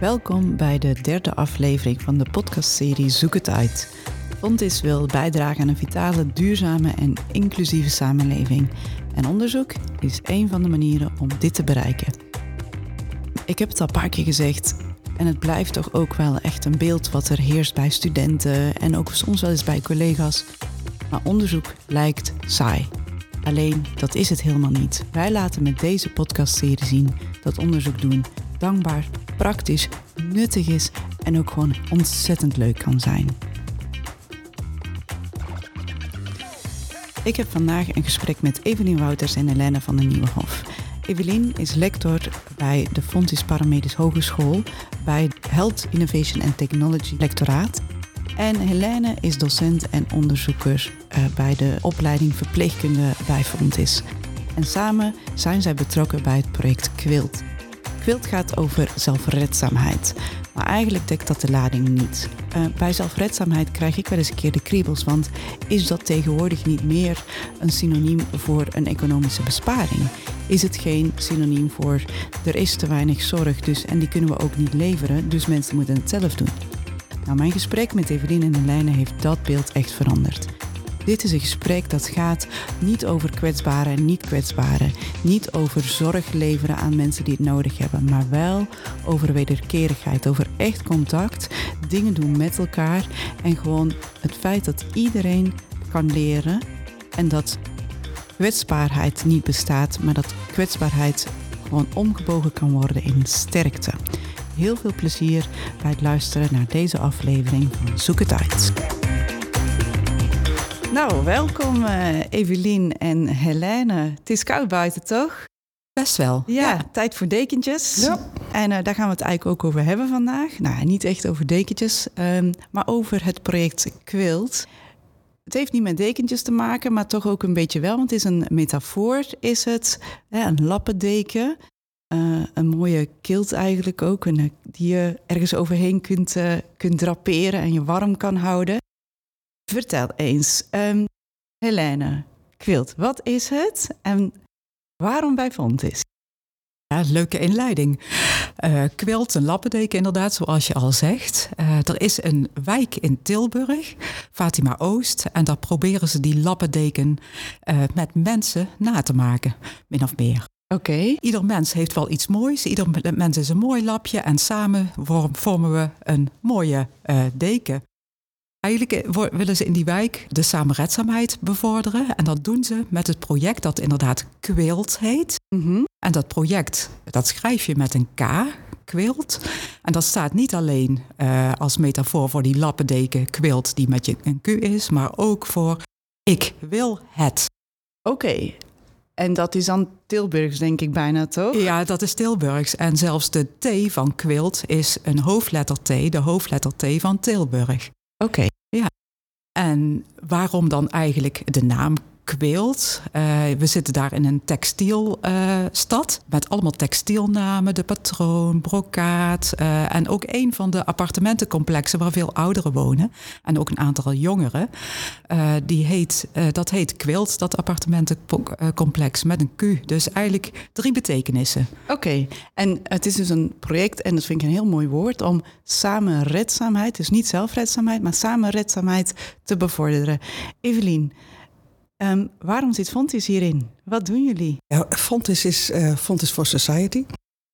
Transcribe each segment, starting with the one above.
Welkom bij de derde aflevering van de podcastserie Zoek het uit. Fontis wil bijdragen aan een vitale, duurzame en inclusieve samenleving. En onderzoek is een van de manieren om dit te bereiken. Ik heb het al een paar keer gezegd, en het blijft toch ook wel echt een beeld wat er heerst bij studenten en ook soms wel eens bij collega's. Maar onderzoek lijkt saai. Alleen dat is het helemaal niet. Wij laten met deze podcastserie zien dat onderzoek doen dankbaar, praktisch, nuttig is en ook gewoon ontzettend leuk kan zijn. Ik heb vandaag een gesprek met Evelien Wouters en Helene van den Nieuwenhof. Evelien is lector bij de Fontis Paramedisch Hogeschool bij Health Innovation and Technology lectoraat. En Helene is docent en onderzoeker uh, bij de opleiding verpleegkunde bij Fontis. En samen zijn zij betrokken bij het project Quilt. Quilt gaat over zelfredzaamheid. Maar eigenlijk dekt dat de lading niet. Uh, bij zelfredzaamheid krijg ik wel eens een keer de kriebels, want is dat tegenwoordig niet meer een synoniem voor een economische besparing? Is het geen synoniem voor er is te weinig zorg dus, en die kunnen we ook niet leveren, dus mensen moeten het zelf doen? Nou, mijn gesprek met Evelien en Helene heeft dat beeld echt veranderd. Dit is een gesprek dat gaat niet over kwetsbaren en niet kwetsbaren. Niet over zorg leveren aan mensen die het nodig hebben. Maar wel over wederkerigheid. Over echt contact. Dingen doen met elkaar. En gewoon het feit dat iedereen kan leren. En dat kwetsbaarheid niet bestaat. Maar dat kwetsbaarheid gewoon omgebogen kan worden in sterkte. Heel veel plezier bij het luisteren naar deze aflevering van Zoek het uit. Nou, welkom uh, Evelien en Helene. Het is koud buiten, toch? Best wel. Ja, tijd voor dekentjes. Ja. En uh, daar gaan we het eigenlijk ook over hebben vandaag. Nou, niet echt over dekentjes, um, maar over het project Quilt. Het heeft niet met dekentjes te maken, maar toch ook een beetje wel. Want het is een metafoor, is het. Een lappendeken. Uh, een mooie kilt eigenlijk ook. Een, die je ergens overheen kunt, kunt draperen en je warm kan houden. Vertel eens, um, Helene Quilt, wat is het en waarom bij Fontis? Ja, leuke inleiding. Uh, Quilt, een lappendeken inderdaad, zoals je al zegt. Uh, er is een wijk in Tilburg, Fatima Oost, en daar proberen ze die lappendeken uh, met mensen na te maken, min of meer. Oké. Okay. Ieder mens heeft wel iets moois, ieder mens is een mooi lapje en samen vormen we een mooie deken. Eigenlijk eh, willen ze in die wijk de samenredzaamheid bevorderen. En dat doen ze met het project dat inderdaad Quilt heet. Mm -hmm. En dat project, dat schrijf je met een K, Quilt. En dat staat niet alleen uh, als metafoor voor die lappendeken Quilt die met je een Q is, maar ook voor ik wil het. Oké, okay. En dat is dan Tilburgs, denk ik bijna, toch? Ja, dat is Tilburgs. En zelfs de T van Quilt is een hoofdletter T, de hoofdletter T van Tilburg. Oké. Ja. En waarom dan eigenlijk de naam Quilt? Uh, we zitten daar in een textielstad uh, met allemaal textielnamen, de patroon, brokaat uh, en ook een van de appartementencomplexen waar veel ouderen wonen en ook een aantal jongeren. die heet, dat heet Quilt, dat appartementencomplex met een Q. Dus eigenlijk drie betekenissen. Oké, en het is dus een project en dat vind ik een heel mooi woord om samenredzaamheid, dus niet zelfredzaamheid, maar samenredzaamheid te bevorderen. Evelien. Um, waarom zit Fontis hierin? Wat doen jullie? Ja, Fontis is uh, Fontis for Society.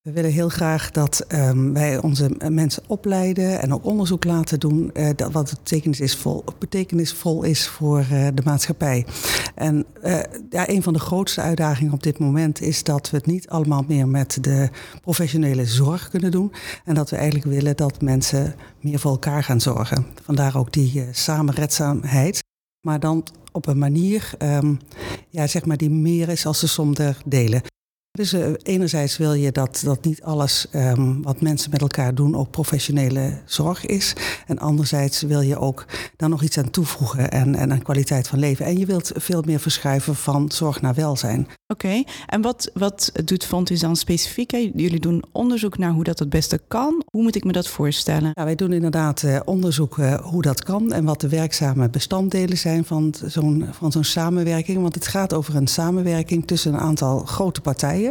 We willen heel graag dat um, wij onze mensen opleiden en ook onderzoek laten doen. Uh, dat wat betekenisvol, betekenisvol is voor uh, de maatschappij. En ja, een van de grootste uitdagingen op dit moment is dat we het niet allemaal meer met de professionele zorg kunnen doen. En dat we eigenlijk willen dat mensen meer voor elkaar gaan zorgen. Vandaar ook die samenredzaamheid. Maar dan op een manier um, ja, zeg maar die meer is als de som der delen. Dus uh, enerzijds wil je dat, dat niet alles um, wat mensen met elkaar doen ook professionele zorg is. En anderzijds wil je ook daar nog iets aan toevoegen en, en een kwaliteit van leven. En je wilt veel meer verschuiven van zorg naar welzijn. Oké, okay. en wat, wat doet Fontis dan specifiek? Jullie doen onderzoek naar hoe dat het beste kan. Hoe moet ik me dat voorstellen? Ja, wij doen inderdaad uh, onderzoek uh, hoe dat kan en wat de werkzame bestanddelen zijn van zo'n van zo'n samenwerking. Want het gaat over een samenwerking tussen een aantal grote partijen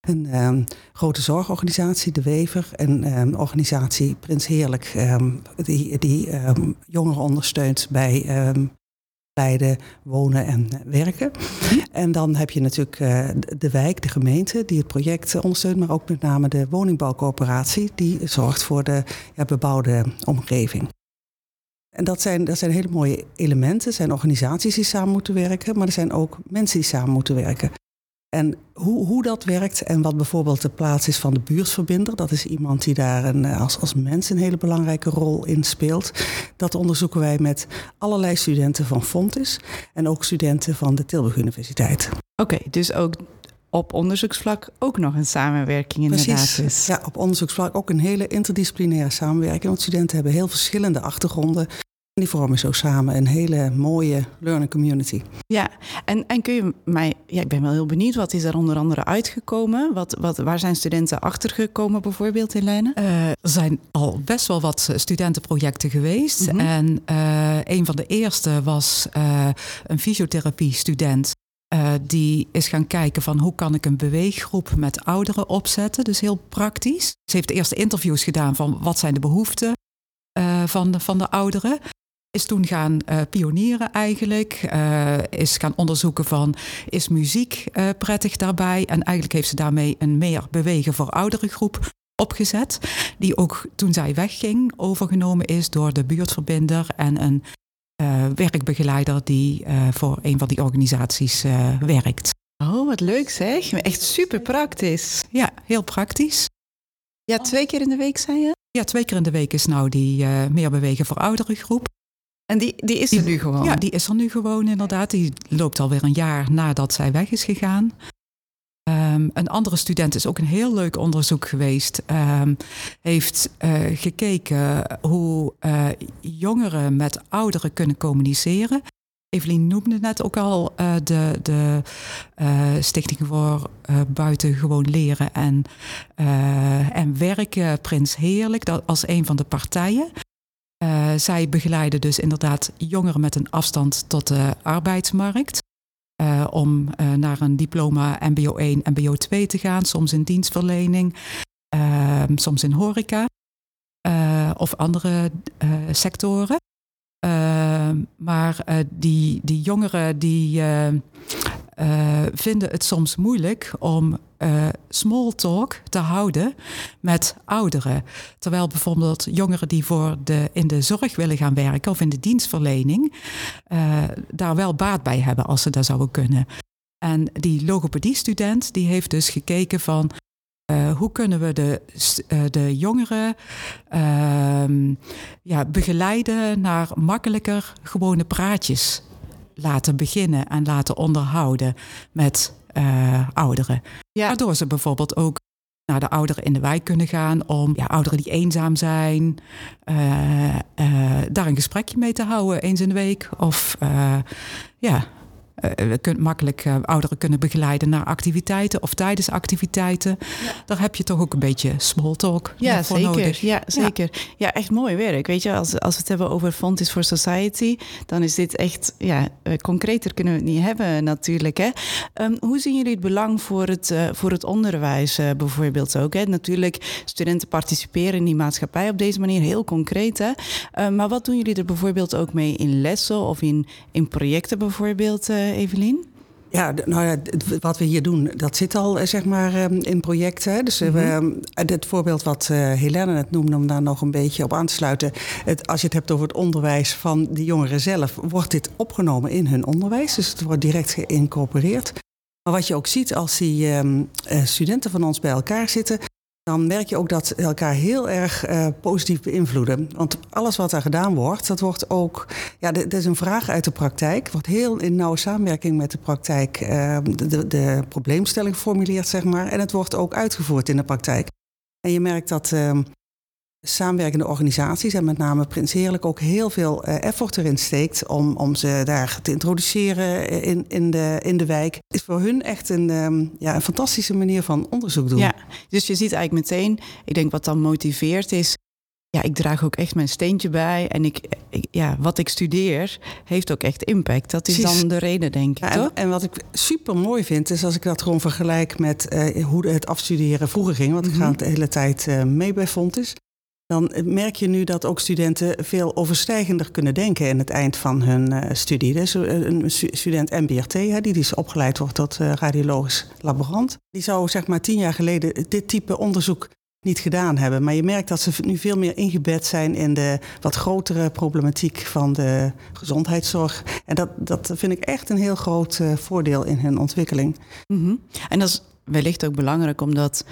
een um, grote zorgorganisatie, De Wever, en um, organisatie Prins Heerlijk, um, die, die jongeren ondersteunt bij leiden, wonen en werken. En dan heb je natuurlijk uh, de wijk, de gemeente, die het project ondersteunt, maar ook met name de woningbouwcoöperatie, die zorgt voor de ja, bebouwde omgeving. En dat zijn, dat zijn hele mooie elementen. Er zijn organisaties die samen moeten werken, maar er zijn ook mensen die samen moeten werken. En hoe, hoe dat werkt en wat bijvoorbeeld de plaats is van de buurtverbinder, dat is iemand die daar een, eh, als, als mens een hele belangrijke rol in speelt. Dat onderzoeken wij met allerlei studenten van Fontis en ook studenten van de Tilburg Universiteit. Oké, dus ook op onderzoeksvlak ook nog een samenwerking inderdaad. Precies. Ja, op onderzoeksvlak ook een hele interdisciplinaire samenwerking. Want studenten hebben heel verschillende achtergronden die vormen zo samen een hele mooie learning community. Ja, en, en kun je mij, ja, ik ben wel heel benieuwd, wat is er onder andere uitgekomen? Wat, wat, waar zijn studenten achtergekomen bijvoorbeeld, Helene? Uh, er zijn al best wel wat studentenprojecten geweest. Mhm. En uh, een van de eerste was uh, een fysiotherapie-student. die is gaan kijken van hoe kan ik een beweeggroep met ouderen opzetten. Dus heel praktisch. Ze heeft de eerste interviews gedaan van wat zijn de behoeften van, de, van de ouderen is toen gaan uh, pionieren eigenlijk. Uh, is gaan onderzoeken van is muziek uh, prettig daarbij. En eigenlijk heeft ze daarmee een meer bewegen voor oudere groep opgezet. Die ook toen zij wegging overgenomen is door de buurtverbinder en een werkbegeleider die voor een van die organisaties werkt. Oh, wat leuk zeg. Echt super praktisch. Ja, heel praktisch. Ja, twee keer in de week zei je? Ja, twee keer in de week is nou die meer bewegen voor oudere groep. En die, die is er nu gewoon? Ja, die is er nu gewoon inderdaad. Die loopt alweer een jaar nadat zij weg is gegaan. Ehm, een andere student is ook een heel leuk onderzoek geweest. Um, heeft uh, gekeken hoe uh, jongeren met ouderen kunnen communiceren. Evelien noemde net ook al uh, de, de Stichting voor Buitengewoon Leren en, en Werken Prins Heerlijk, dat als een van de partijen. Uh, zij begeleiden dus inderdaad jongeren met een afstand tot de arbeidsmarkt. Uh, om uh, naar een diploma MBO 1 en MBO 2 te gaan, soms in dienstverlening, ehm, soms in horeca of andere sectoren. Ehm, maar die, die jongeren die vinden het soms moeilijk om uh, small talk te houden met ouderen. Terwijl bijvoorbeeld jongeren die voor de, in de zorg willen gaan werken of in de dienstverlening, uh, daar wel baat bij hebben als ze dat zouden kunnen. En die logopedie-student die heeft dus gekeken van hoe kunnen we de, de jongeren uh, ja, begeleiden naar makkelijker gewone praatjes laten beginnen en laten onderhouden met uh, ouderen. Ja. Waardoor ze bijvoorbeeld ook naar de ouderen in de wijk kunnen gaan om ja, ouderen die eenzaam zijn, uh, uh, daar een gesprekje mee te houden eens in de week. Of ja, we kunnen makkelijk uh, ouderen kunnen begeleiden naar activiteiten of tijdens activiteiten. Ja. Daar heb je toch ook een beetje small talk ja, voor zeker. nodig. Ja, zeker. Ja. ja. echt mooi werk. Weet je, als, als we het hebben over Fontis for Society, dan is dit echt, ja, uh, concreter kunnen we het niet hebben natuurlijk. Hè. Um, hoe zien jullie het belang voor het, voor het onderwijs bijvoorbeeld ook? Hè? Natuurlijk, studenten participeren in die maatschappij op deze manier, heel concreet. Hè? Um, maar wat doen jullie er bijvoorbeeld ook mee in lessen of in, in projecten bijvoorbeeld? Evelien? Ja, nou ja, wat we hier doen, dat zit al eh, zeg maar ehm, in projecten. Dus mm -hmm. het voorbeeld wat Helene het noemde, om daar nog een beetje op aan te sluiten. Het, als je het hebt over het onderwijs van de jongeren zelf, wordt dit opgenomen in hun onderwijs. Dus het wordt direct geïncorporeerd. Maar wat je ook ziet als die um, studenten van ons bij elkaar zitten, dan merk je ook dat ze elkaar heel erg uh, positief beïnvloeden. Want alles wat er gedaan wordt, dat wordt ook. Ja, dit is een vraag uit de praktijk. Wordt heel in nauwe samenwerking met de praktijk uh, de, de, probleemstelling formuleert, zeg maar. En het wordt ook uitgevoerd in de praktijk. En je merkt dat. Uh, samenwerkende organisaties en met name Prins Heerlijk ook heel veel uh, effort erin steekt om, om ze daar te introduceren in, in, de, in de wijk. Is voor hun echt een, um, ja, een fantastische manier van onderzoek doen. Ja, dus je ziet eigenlijk meteen, ik denk wat dan motiveert is ja, ik draag ook echt mijn steentje bij. En ik, ja, wat ik studeer heeft ook echt impact. Dat is dan de reden, denk ik. en, en, wat ik super mooi vind, is als ik dat gewoon vergelijk met uh, hoe het afstuderen vroeger ging. Want ik ga mhm. de hele tijd uh, mee bij Fontes. Dan merk je nu dat ook studenten veel overstijgender kunnen denken in het eind van hun uh, studie. Dus een student MBRT, hè, die dus opgeleid wordt tot radiologisch laborant, die zou zeg maar tien jaar geleden dit type onderzoek niet gedaan hebben. Maar je merkt dat ze nu veel meer ingebed zijn in de wat grotere problematiek van de gezondheidszorg. En dat, dat vind ik echt een heel groot voordeel in hun ontwikkeling. -hmm. En dat is wellicht ook belangrijk omdat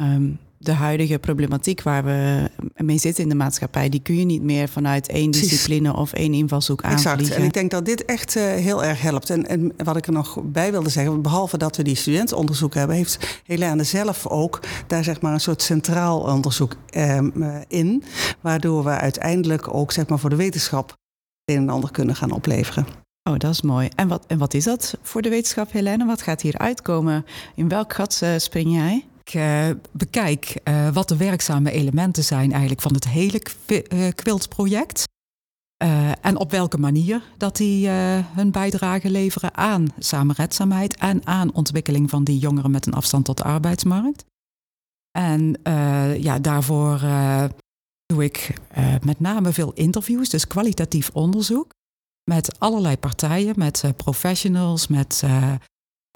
um, de huidige problematiek waar we mee zitten in de maatschappij, die kun je niet meer vanuit één discipline of één invalshoek aanvliegen. Exact. En ik denk dat dit echt uh, heel erg helpt. En, en, wat ik er nog bij wilde zeggen, behalve dat we die studentenonderzoek hebben, heeft Helene zelf ook daar zeg maar een soort centraal onderzoek um, in, waardoor we uiteindelijk ook zeg maar voor de wetenschap een en ander kunnen gaan opleveren. Oh, dat is mooi. En wat, en wat is dat voor de wetenschap, Helene? Wat gaat hier uitkomen? In welk gat uh, spring jij? Uh, bekijk uh, wat de werkzame elementen zijn eigenlijk van het hele Quiltproject. Uh, en op welke manier dat die hun bijdrage leveren aan samenredzaamheid en aan ontwikkeling van die jongeren met een afstand tot de arbeidsmarkt. En ja, daarvoor doe ik met name veel interviews, dus kwalitatief onderzoek met allerlei partijen, met professionals, met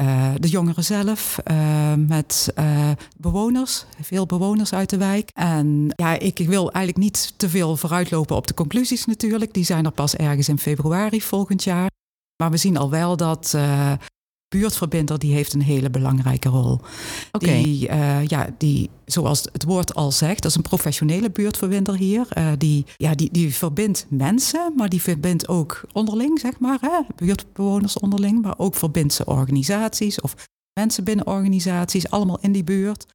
uh, de jongeren zelf, uh, met uh, bewoners, veel bewoners uit de wijk. En ja, ik wil eigenlijk niet te veel vooruitlopen op de conclusies natuurlijk. Die zijn er pas ergens in februari volgend jaar. Maar we zien al wel dat buurtverbinder die heeft een hele belangrijke rol. Die, uh, ja, die, zoals het woord al zegt, dat is een professionele buurtverbinder hier. Uh, die, ja, die, die verbindt mensen, maar die verbindt ook onderling, zeg maar, hè? buurtbewoners onderling, maar ook verbindt ze organisaties of mensen binnen organisaties, allemaal in die buurt.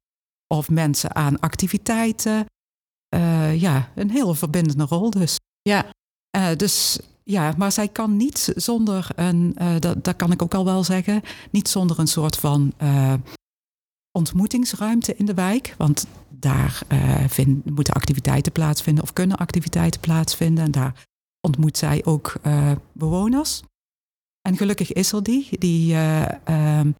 Of mensen aan activiteiten. Uh, ja, een hele verbindende rol dus. Ja. dus ja, maar zij kan niet zonder een, uh, dat, dat kan ik ook al wel zeggen, niet zonder een soort van uh, ontmoetingsruimte in de wijk. Want daar uh, moeten activiteiten plaatsvinden of kunnen activiteiten plaatsvinden. En daar ontmoet zij ook bewoners. En gelukkig is er die. die ehm,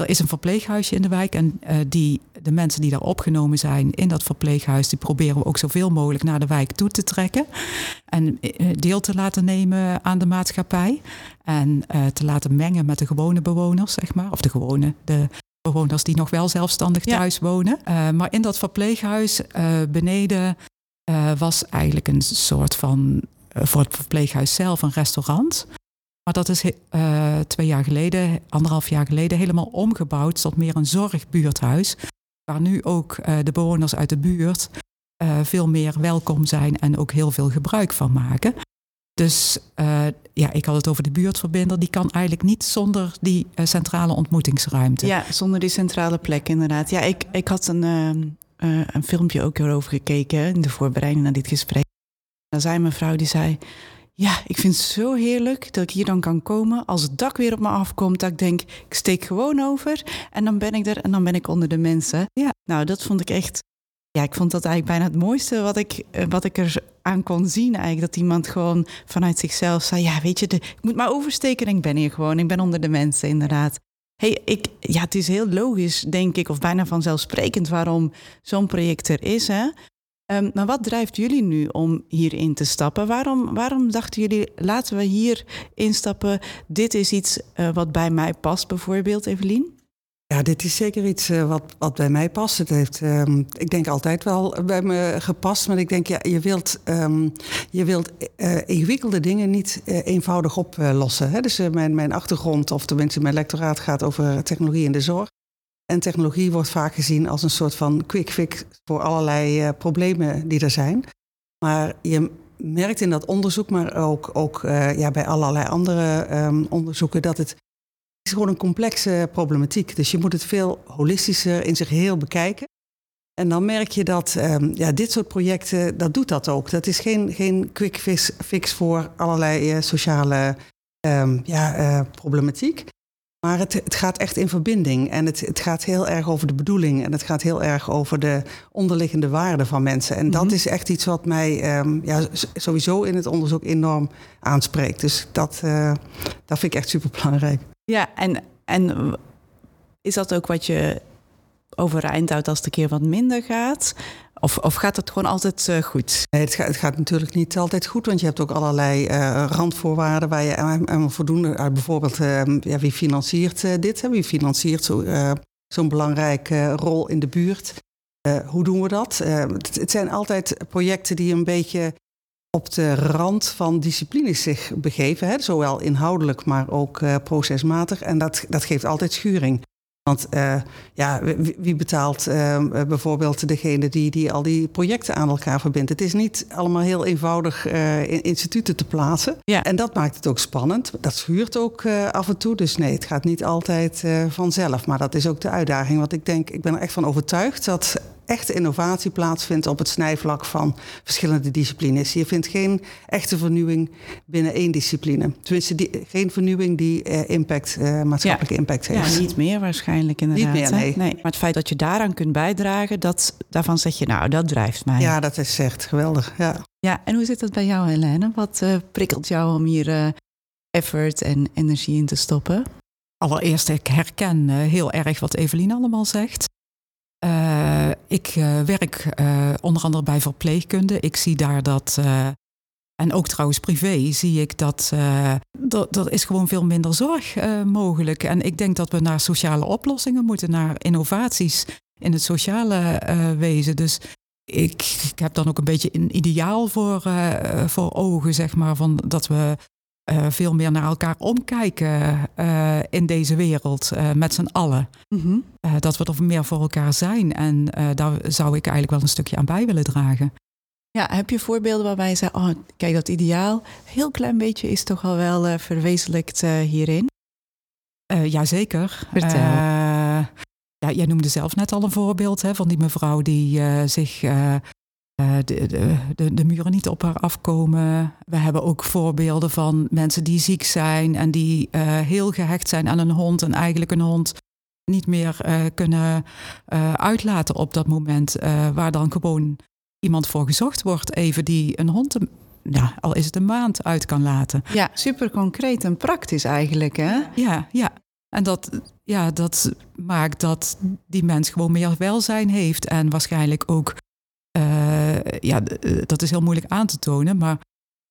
er is een verpleeghuisje in de wijk en uh, die, de mensen die daar opgenomen zijn in dat verpleeghuis, die proberen we ook zoveel mogelijk naar de wijk toe te trekken. En uh, deel te laten nemen aan de maatschappij. En uh, te laten mengen met de gewone bewoners, zeg maar. Of de gewone, de bewoners die nog wel zelfstandig ja. thuis wonen. maar in dat verpleeghuis beneden was eigenlijk een soort van, voor het verpleeghuis zelf, een restaurant. Maar dat is uh, twee jaar geleden, anderhalf jaar geleden, helemaal omgebouwd tot meer een zorgbuurthuis. Waar nu ook uh, de bewoners uit de buurt uh, veel meer welkom zijn en ook heel veel gebruik van maken. Dus ja, ik had het over de buurtverbinder. Die kan eigenlijk niet zonder die centrale ontmoetingsruimte. Ja, zonder die centrale plek inderdaad. Ja, ik, ik had een, een filmpje ook erover gekeken in de voorbereiding naar dit gesprek. Daar zei een mevrouw die zei ja, ik vind het zo heerlijk dat ik hier dan kan komen. Als het dak weer op me afkomt, dat ik denk, ik steek gewoon over. En dan ben ik er en dan ben ik onder de mensen. Ja, nou, dat vond ik echt. Ja, ik vond dat eigenlijk bijna het mooiste wat ik, eh, wat ik er aan kon zien. Eigenlijk dat iemand gewoon vanuit zichzelf zei: Ja, weet je, ik moet maar oversteken en ik ben hier gewoon. Ik ben onder de mensen, inderdaad. Hey, ik, ja, het is heel logisch, denk ik, of bijna vanzelfsprekend waarom zo'n project er is. Hè? Um, maar wat drijft jullie nu om hierin te stappen? Waarom, waarom dachten jullie, laten we hier instappen? Dit is iets uh, wat bij mij past, bijvoorbeeld, Evelien? Ja, dit is zeker iets uh, wat, wat bij mij past. Het heeft, um, ik denk altijd wel bij me gepast. Maar ik denk, ja, je wilt, um, je wilt uh, ingewikkelde dingen niet eenvoudig oplossen. Hè? Dus mijn, mijn achtergrond, of tenminste mijn lectoraat, gaat over technologie in de zorg. En technologie wordt vaak gezien als een soort van quick fix voor allerlei uh, problemen die er zijn. Maar je merkt in dat onderzoek, maar ook, ook uh, ja, bij allerlei andere um, onderzoeken, dat het is gewoon een complexe problematiek. Dus je moet het veel holistischer in zich heel bekijken. En dan merk je dat um, ja, dit soort projecten, dat doet dat ook. Dat is geen, geen quick fix, fix voor allerlei uh, sociale um, ja, problematiek. Maar het, het gaat echt in verbinding en het, het gaat heel erg over de bedoeling en het gaat heel erg over de onderliggende waarden van mensen. En dat Mhm. is echt iets wat mij ehm, ja, sowieso in het onderzoek enorm aanspreekt. Dus dat, eh, dat vind ik echt super belangrijk. Ja, en, en is dat ook wat je overeind houdt als het een keer wat minder gaat? Of, of gaat het gewoon altijd eh, goed? Het, gaat, het gaat natuurlijk niet altijd goed, want je hebt ook allerlei eh, randvoorwaarden waar je aan, aan voldoen. Uh, bijvoorbeeld, eh, ja, wie financiert eh, dit? Wie financiert zo, eh, zo'n belangrijke rol in de buurt? Eh, hoe doen we dat? Eh, het, het zijn altijd projecten die een beetje op de rand van disciplines zich begeven. Hè? Zowel inhoudelijk, maar ook eh, procesmatig. En dat, dat geeft altijd schuring. Want uh, ja, wie, wie betaalt uh, bijvoorbeeld degene die, die al die projecten aan elkaar verbindt? Het is niet allemaal heel eenvoudig uh, in instituten te plaatsen. Ja. En dat maakt het ook spannend. Dat schuurt ook af en toe. Dus nee, het gaat niet altijd vanzelf. Maar dat is ook de uitdaging. Want ik denk, ik ben er echt van overtuigd dat echte innovatie plaatsvindt op het snijvlak van verschillende disciplines. Je vindt geen echte vernieuwing binnen één discipline. Tenminste, die, geen vernieuwing die uh, impact, uh, maatschappelijke ja. impact heeft. Ja, niet meer waarschijnlijk inderdaad. Niet meer, nee. nee. Maar het feit dat je daaraan kunt bijdragen, dat, daarvan zeg je, nou, dat drijft mij. Ja, dat is echt geweldig. Ja, ja en hoe zit het bij jou, Helene? Wat uh, prikkelt jou om hier uh, effort en energie in te stoppen? Allereerst, ik herken heel erg wat Evelien allemaal zegt. Uh, ik uh, werk uh, onder andere bij verpleegkunde. Ik zie daar dat, en ook trouwens privé, zie ik dat dat is gewoon veel minder zorg mogelijk. En ik denk dat we naar sociale oplossingen moeten, naar innovaties in het sociale wezen. Dus ik, ik, heb dan ook een beetje een ideaal voor, voor ogen, zeg maar, van dat we uh, veel meer naar elkaar omkijken uh, in deze wereld, uh, met z'n allen. Mhm. Mm -hmm. dat we er meer voor elkaar zijn. En daar zou ik eigenlijk wel een stukje aan bij willen dragen. Ja, heb je voorbeelden waarbij je zei, oh, kijk, dat ideaal, heel klein beetje is toch al wel verwezenlijkt hierin? Jazeker. Vertel. ja, jij noemde zelf net al een voorbeeld hè, van die mevrouw die zich de, de, de, de, muren niet op haar afkomen. We hebben ook voorbeelden van mensen die ziek zijn en die uh, heel gehecht zijn aan een hond en eigenlijk een hond niet meer uh, kunnen uitlaten op dat moment, waar dan gewoon iemand voor gezocht wordt, even die een hond, ja, al is het een maand, uit kan laten. Ja, super concreet en praktisch eigenlijk, hè? Ja, ja. En dat, ja, dat maakt dat die mens gewoon meer welzijn heeft en waarschijnlijk ook uh, ja, dat is heel moeilijk aan te tonen, maar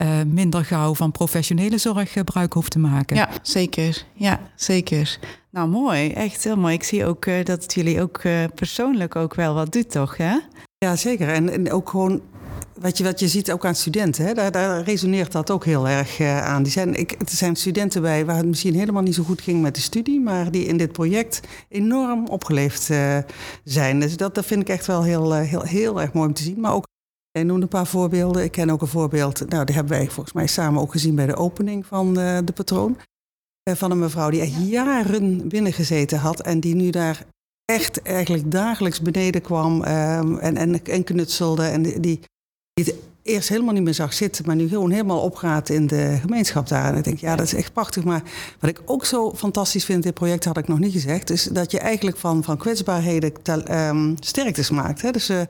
uh, minder gauw van professionele zorg gebruik hoeft te maken. Ja, zeker. Ja, zeker. Nou, mooi. Echt heel mooi. Ik zie ook uh, dat het jullie ook persoonlijk ook wel wat doet, toch? Hè? Ja, zeker. En, en ook gewoon wat je, wat je ziet ook aan studenten, hè, daar, daar resoneert dat ook heel erg uh, aan. Die zijn, ik, er zijn studenten bij waar het misschien helemaal niet zo goed ging met de studie, maar die in dit project enorm opgeleefd uh, zijn. Dus dat, dat vind ik echt wel heel, uh, heel, heel erg mooi om te zien. Maar ook, jij noemde een paar voorbeelden. Ik ken ook een voorbeeld, nou, die hebben wij volgens mij samen ook gezien bij de opening van de patroon. van een mevrouw die echt jaren binnengezeten had en die nu daar echt eigenlijk dagelijks beneden kwam um, en, en, en knutselde. En die, die het eerst helemaal niet meer zag zitten, maar nu gewoon helemaal opgaat in de gemeenschap daar. En ik denk, ja, dat is echt prachtig. Maar wat ik ook zo fantastisch vind in dit project, had ik nog niet gezegd, is dat je eigenlijk van, van kwetsbaarheden um, sterktes maakt. Hè? Dus uh,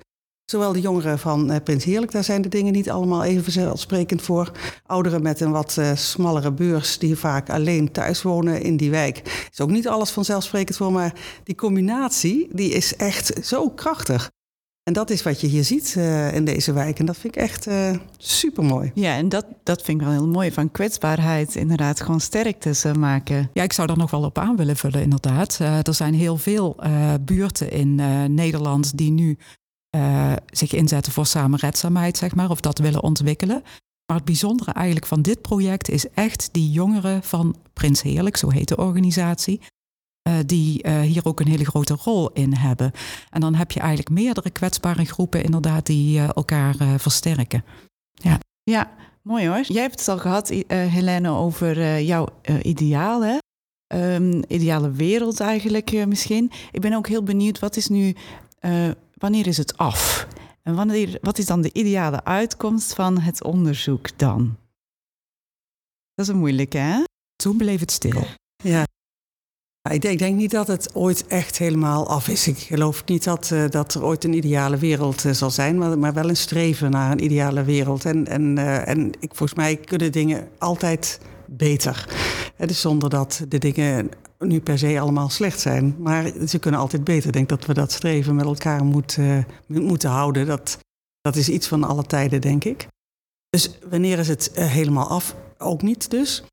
zowel de jongeren van uh, Prins Heerlijk, daar zijn de dingen niet allemaal even vanzelfsprekend voor. Ouderen met een wat uh, smallere beurs, die vaak alleen thuis wonen in die wijk. Is ook niet alles vanzelfsprekend voor, maar die combinatie, die is echt zo krachtig. En dat is wat je hier ziet uh, in deze wijk. En dat vind ik echt uh, super mooi. Ja, en dat, dat vind ik wel heel mooi. Van kwetsbaarheid inderdaad gewoon sterktes uh, maken. Ja, ik zou daar nog wel op aan willen vullen, inderdaad. er zijn heel veel buurten in Nederland die nu zich inzetten voor samenredzaamheid, zeg maar. Of dat willen ontwikkelen. Maar het bijzondere eigenlijk van dit project is echt die jongeren van Prins Heerlijk, zo heet de organisatie. Uh, die uh, hier ook een hele grote rol in hebben. En dan heb je eigenlijk meerdere kwetsbare groepen inderdaad die uh, elkaar versterken. Ja. ja, mooi hoor. Jij hebt het al gehad, Helene, over jouw ideaal, hè? Um, ideale wereld eigenlijk misschien. Ik ben ook heel benieuwd, wat is nu, wanneer is het af? En wanneer, wat is dan de ideale uitkomst van het onderzoek dan? Dat is een moeilijke, hè? Toen bleef het stil. Ja, Ik denk, denk, niet dat het ooit echt helemaal af is. Ik geloof niet dat, uh, dat er ooit een ideale wereld uh, zal zijn, maar, maar, wel een streven naar een ideale wereld. En, en, uh, en ik, volgens mij kunnen dingen altijd beter. Dus zonder dat de dingen nu per se allemaal slecht zijn. Maar ze kunnen altijd beter. Ik denk dat we dat streven met elkaar moet, moeten houden. Dat, dat is iets van alle tijden, denk ik. Dus wanneer is het helemaal af? Ook niet dus.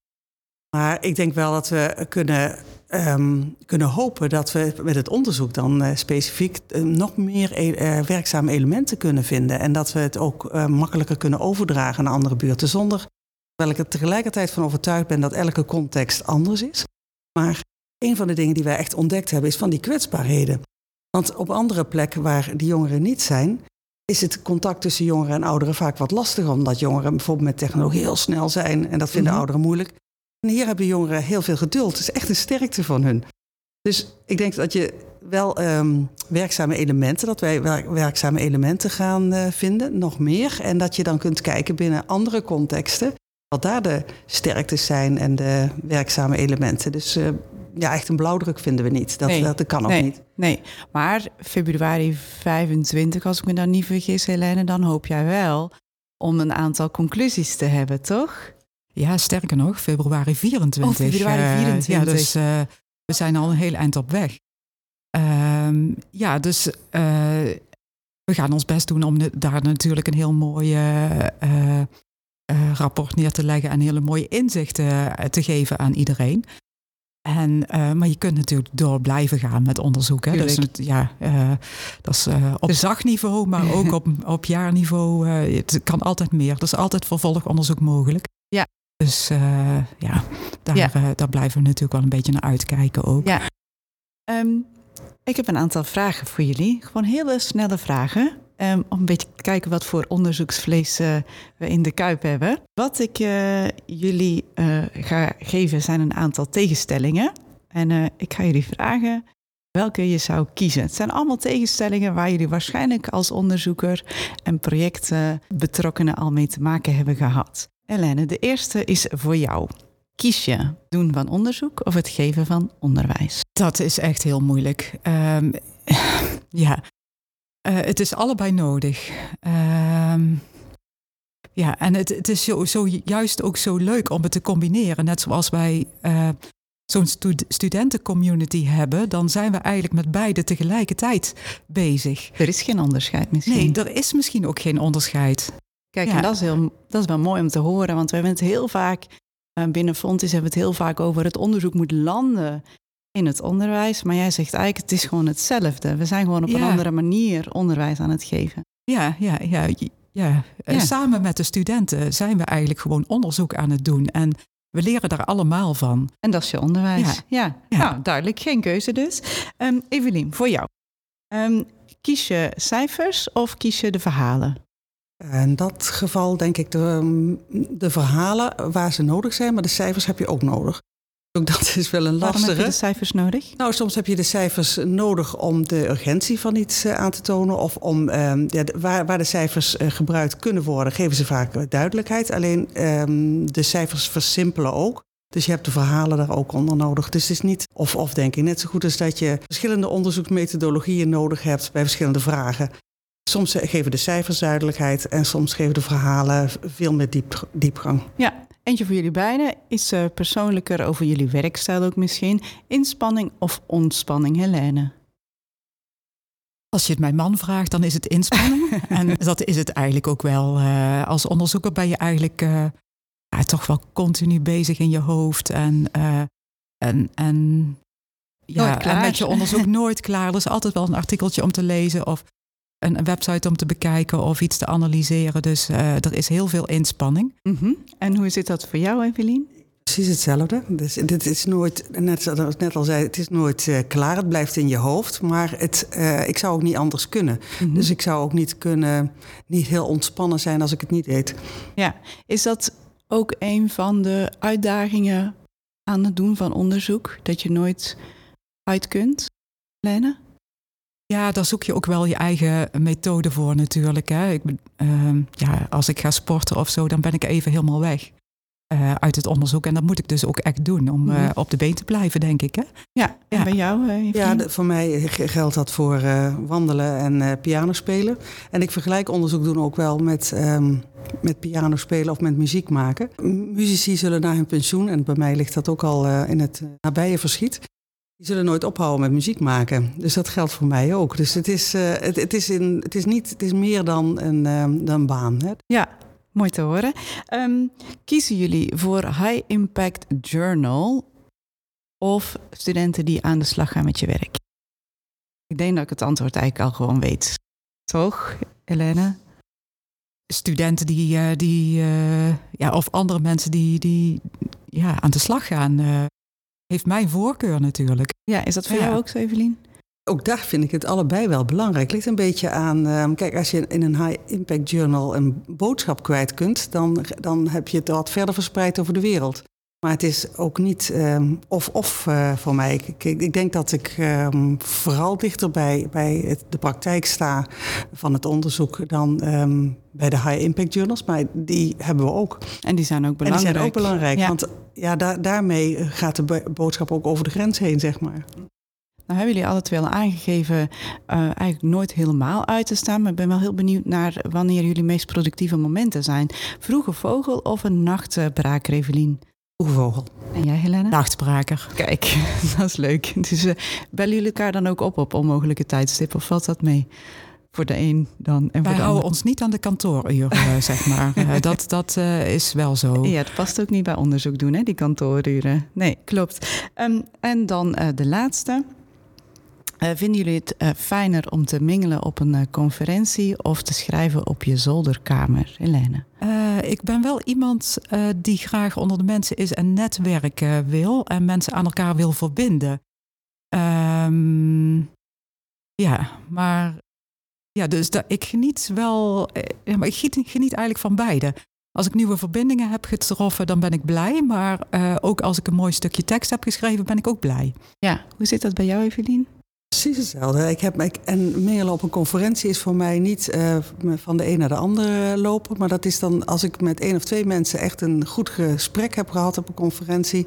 Maar ik denk wel dat we kunnen, um, kunnen hopen dat we met het onderzoek dan uh, specifiek uh, nog meer e uh, werkzame elementen kunnen vinden. En dat we het ook makkelijker kunnen overdragen naar andere buurten. Zonder, terwijl ik er tegelijkertijd van overtuigd ben dat elke context anders is. Maar een van de dingen die wij echt ontdekt hebben is van die kwetsbaarheden. Want op andere plekken waar die jongeren niet zijn, is het contact tussen jongeren en ouderen vaak wat lastiger. Omdat jongeren bijvoorbeeld met technologie heel snel zijn en dat vinden mm -hmm. ouderen moeilijk. En hier hebben jongeren heel veel geduld. Het is echt een sterkte van hun. Dus ik denk dat je wel um, werkzame elementen, dat wij werkzame elementen gaan uh, vinden, nog meer. En dat je dan kunt kijken binnen andere contexten, wat daar de sterktes zijn en de werkzame elementen. Dus uh, ja, echt een blauwdruk vinden we niet. Dat, nee, dat, dat kan ook nee, niet. Nee, maar februari 25, als ik me dan niet vergis, Helene, dan hoop jij wel om een aantal conclusies te hebben, toch? Ja, sterker nog, februari 24. Oh, februari 24. Uh, ja, dus uh, we zijn al een heel eind op weg. Uh, ja, dus uh, we gaan ons best doen om daar natuurlijk een heel mooi uh, rapport neer te leggen en hele mooie inzichten te geven aan iedereen. En, maar je kunt natuurlijk door blijven gaan met onderzoek. Hè? Dus, ja, dat is op zagniveau, maar ook op, op jaarniveau. het kan altijd meer. Er is altijd vervolgonderzoek mogelijk. Ja. Dus uh, ja, daar, ja. Uh, daar blijven we natuurlijk wel een beetje naar uitkijken ook. Ja. Um, ik heb een aantal vragen voor jullie. Gewoon hele snelle vragen. Um, om een beetje te kijken wat voor onderzoeksvlees uh, we in de kuip hebben. Wat ik jullie ga geven zijn een aantal tegenstellingen. En ik ga jullie vragen welke je zou kiezen. Het zijn allemaal tegenstellingen waar jullie waarschijnlijk als onderzoeker en projectbetrokkenen al mee te maken hebben gehad. Helene, de eerste is voor jou. Kies je doen van onderzoek of het geven van onderwijs? Dat is echt heel moeilijk. Um, ja, uh, het is allebei nodig. Um, ja, en het, het is zo, zo, juist ook zo leuk om het te combineren. Net zoals wij uh, zo'n stud studentencommunity hebben, dan zijn we eigenlijk met beide tegelijkertijd bezig. Er is geen onderscheid misschien. Nee, er is misschien ook geen onderscheid. Kijk, ja. en dat is, heel, dat is wel mooi om te horen, want we hebben het heel vaak, uh, binnen Fontis hebben we het heel vaak over het onderzoek moet landen in het onderwijs. Maar jij zegt eigenlijk, het is gewoon hetzelfde. We zijn gewoon op ja. een andere manier onderwijs aan het geven. Ja, ja, ja. ja. ja. Samen met de studenten zijn we eigenlijk gewoon onderzoek aan het doen. En we leren daar allemaal van. En dat is je onderwijs. Ja, ja. Nou, duidelijk. Geen keuze dus. Um, Evelien, voor jou. Um, kies je cijfers of kies je de verhalen? In dat geval denk ik de, de verhalen waar ze nodig zijn, maar de cijfers heb je ook nodig. Ook dat is wel een lastige. Waarom heb je de cijfers nodig? Nou, soms heb je de cijfers nodig om de urgentie van iets aan te tonen. Of om um, ja, waar, waar de cijfers uh, gebruikt kunnen worden, geven ze vaak duidelijkheid. Alleen um, de cijfers versimpelen ook. Dus je hebt de verhalen daar ook onder nodig. Dus het is niet of-of, denk ik. Net zo goed als dat je verschillende onderzoeksmethodologieën nodig hebt bij verschillende vragen. Soms geven de cijfers duidelijkheid en soms geven de verhalen veel meer diep, diepgang. Ja, eentje voor jullie beiden is uh, persoonlijker over jullie werkstijl ook misschien. Inspanning of ontspanning, Helene? Als je het mijn man vraagt, dan is het inspanning. en dat is het eigenlijk ook wel. Uh, als onderzoeker ben je eigenlijk uh, ja, toch wel continu bezig in je hoofd. En, en, en, ja, en met je onderzoek nooit klaar. Er is altijd wel een artikeltje om te lezen of een website om te bekijken of iets te analyseren. Dus uh, er is heel veel inspanning. Mm -hmm. En hoe zit dat voor jou, Evelien? Precies hetzelfde. Dus dit is nooit, net zoals ik net al zei, het is nooit uh, klaar. Het blijft in je hoofd. Maar het, uh, ik zou ook niet anders kunnen. Mm -hmm. Dus ik zou ook niet kunnen, niet heel ontspannen zijn als ik het niet deed. Ja, is dat ook een van de uitdagingen aan het doen van onderzoek? Dat je nooit uit kunt, Lene? Ja, daar zoek je ook wel je eigen methode voor natuurlijk. Hè. Ik, uh, ja, als ik ga sporten of zo, dan ben ik even helemaal weg. uh, uit het onderzoek. En dat moet ik dus ook echt doen om uh, op de been te blijven, denk ik. Hè? Ja, en bij jou? Uh, ja, de, voor mij geldt dat voor wandelen en piano spelen. En ik vergelijk onderzoek doen ook wel met, um, met piano spelen of met muziek maken. Muzici zullen na hun pensioen, en bij mij ligt dat ook al in het nabije verschiet... Die zullen nooit ophouden met muziek maken. Dus dat geldt voor mij ook. Dus het is, het, het, is, in, het is, niet, het is meer dan een, um, dan baan. Hè? Ja, Mooi te horen. Um, kiezen jullie voor High Impact Journal of studenten die aan de slag gaan met je werk? Ik denk dat ik het antwoord eigenlijk al gewoon weet. Toch, Helene? Studenten die, uh, die uh, ja, of andere mensen die, die ja, aan de slag gaan, heeft mijn voorkeur natuurlijk. Ja, is dat voor ja. jou ook zo, Evelien? Ook daar vind ik het allebei wel belangrijk. Het ligt een beetje aan. Um, kijk, als je in een high impact journal een boodschap kwijt kunt, dan, dan heb je het wat verder verspreid over de wereld. Maar het is ook niet um, of-of uh, voor mij. Ik, ik, ik, denk dat ik um, vooral dichter bij, bij het, de praktijk sta van het onderzoek dan bij de high impact journals. Maar die hebben we ook. En die zijn ook belangrijk. En die zijn ook belangrijk. Ja. Want ja, da daarmee gaat de boodschap ook over de grens heen, zeg maar. Nou hebben jullie alle twee al aangegeven uh, eigenlijk nooit helemaal uit te staan. Maar ik ben wel heel benieuwd naar wanneer jullie meest productieve momenten zijn. Vroege vogel of een nachtbraker, Evelien? Vroege vogel. En jij, Helene? Nachtbraker. Kijk, dat is leuk. Dus uh, bellen jullie elkaar dan ook op op onmogelijke tijdstippen? Of valt dat mee? voor de een dan. En Wij voor houden ons niet aan de kantooruren, zeg maar. Uh, dat dat is wel zo. Ja, het past ook niet bij onderzoek doen, hè, die kantooruren. Nee, klopt. Um, en dan de laatste. Vinden jullie het fijner om te mingelen op een conferentie of te schrijven op je zolderkamer, Helene? Ik ben wel iemand die graag onder de mensen is en netwerken wil en mensen aan elkaar wil verbinden. Um, ja, maar ja, dus dat, ik geniet wel, ja, maar ik geniet, geniet eigenlijk van beide. Als ik nieuwe verbindingen heb getroffen, dan ben ik blij. Maar ook als ik een mooi stukje tekst heb geschreven, ben ik ook blij. Ja, hoe zit dat bij jou, Evelien? Precies hetzelfde. Ik heb, ik, en mailen op een conferentie is voor mij niet uh, van de een naar de andere lopen. Maar dat is dan als ik met één of twee mensen echt een goed gesprek heb gehad op een conferentie.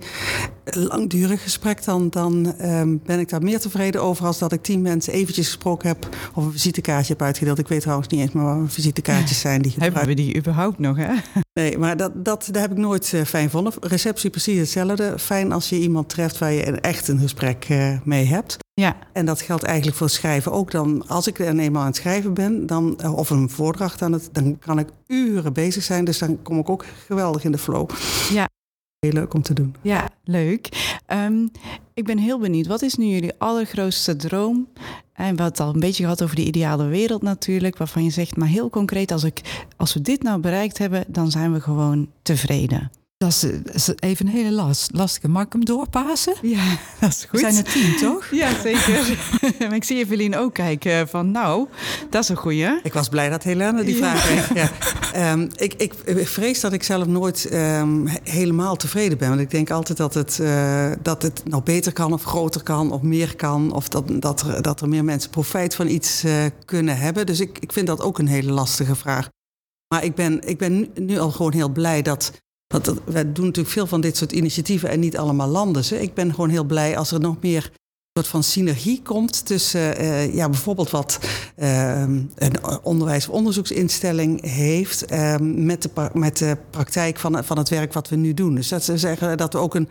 Een langdurig gesprek, dan, dan um, ben ik daar meer tevreden over als dat ik tien mensen eventjes gesproken heb of een visitekaartje heb uitgedeeld. Ik weet trouwens niet eens meer wat visitekaartjes zijn die Hebben we die überhaupt nog, hè? Nee, maar dat, dat, daar heb ik nooit uh, fijn gevonden. Receptie precies hetzelfde. Fijn als je iemand treft waar je echt een gesprek uh, mee hebt. Ja. En dat geldt eigenlijk voor schrijven ook. Dan, als ik er eenmaal aan het schrijven ben, dan, of een voordracht aan het, dan kan ik uren bezig zijn. Dus dan kom ik ook geweldig in de flow. Ja. Heel leuk om te doen. Ja, leuk. Um, ik ben heel benieuwd. Wat is nu jullie allergrootste droom? En we hadden het al een beetje gehad over die ideale wereld natuurlijk. Waarvan je zegt, maar heel concreet, als, ik, als we dit nou bereikt hebben, dan zijn we gewoon tevreden. Dat is, even een hele last, lastige. Mag ik hem doorpassen? Ja, dat is goed. We zijn er tien, toch? Ja, zeker. maar ik zie Evelien ook kijken van, nou, dat is een goeie. Ik was blij dat Helene die vraag kreeg. Ja. Um, ik, ik, vrees dat ik zelf nooit um, helemaal tevreden ben. Want ik denk altijd dat het, uh, dat het nog beter kan of groter kan of meer kan. Of dat, dat, er, dat er meer mensen profijt van iets uh, kunnen hebben. Dus ik, ik vind dat ook een hele lastige vraag. Maar ik ben, ik ben nu al gewoon heel blij dat want wij doen natuurlijk veel van dit soort initiatieven en niet allemaal landen. Ik ben gewoon heel blij als er nog meer soort van synergie komt tussen uh, ja, bijvoorbeeld wat uh, een onderwijs- of onderzoeksinstelling heeft uh, met, de, met de praktijk van, van het werk wat we nu doen. Dus dat ze zeggen dat we ook een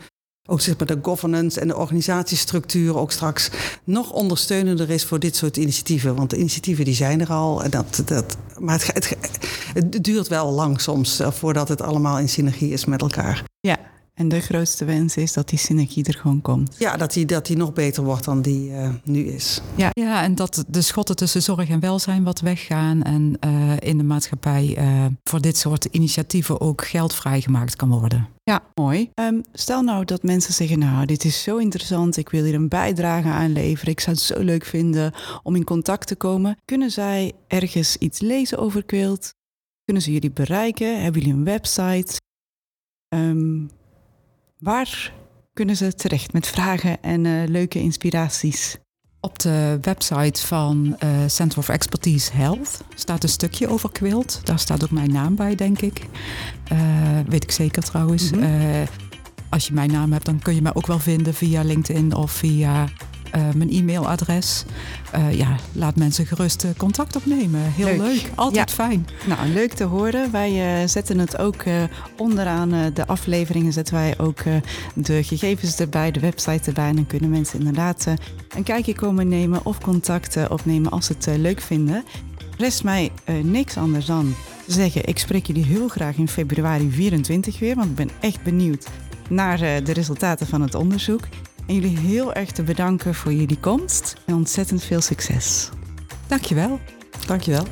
ook zeg maar de governance en de organisatiestructuur ook straks nog ondersteunender is voor dit soort initiatieven. Want de initiatieven die zijn er al. En dat, dat, maar het, het, het duurt wel lang soms eh, voordat het allemaal in synergie is met elkaar. Ja, en de grootste wens is dat die synergie er gewoon komt. Ja, dat die, dat die nog beter wordt dan die uh, nu is. Ja. ja, en dat de schotten tussen zorg en welzijn wat weggaan. En uh, in de maatschappij uh, voor dit soort initiatieven ook geld vrijgemaakt kan worden. Ja, mooi. Um, stel nou dat mensen zeggen, nou, dit is zo interessant, ik wil hier een bijdrage aan leveren, ik zou het zo leuk vinden om in contact te komen. Kunnen zij ergens iets lezen over Quilt? Kunnen ze jullie bereiken? Hebben jullie een website? Um, Waar kunnen ze terecht met vragen en uh, leuke inspiraties? Op de website van uh, Center of Expertise Health staat een stukje over quilt. Daar staat ook mijn naam bij, denk ik. Uh, weet ik zeker trouwens. Mm -hmm. uh, als je mijn naam hebt, dan kun je mij ook wel vinden via LinkedIn of via uh, mijn e-mailadres. Uh, ja, laat mensen gerust uh, contact opnemen. Heel leuk. leuk. Altijd ja. fijn. Nou, leuk te horen. Wij zetten het ook onderaan de afleveringen. Zetten wij ook de gegevens erbij, de website erbij. En dan kunnen mensen inderdaad een kijkje komen nemen of contact opnemen als ze het leuk vinden. Rest mij niks anders dan te zeggen: ik spreek jullie heel graag in februari 24 weer. Want ik ben echt benieuwd naar de resultaten van het onderzoek. En jullie heel erg te bedanken voor jullie komst en ontzettend veel succes. Dankjewel. Dankjewel.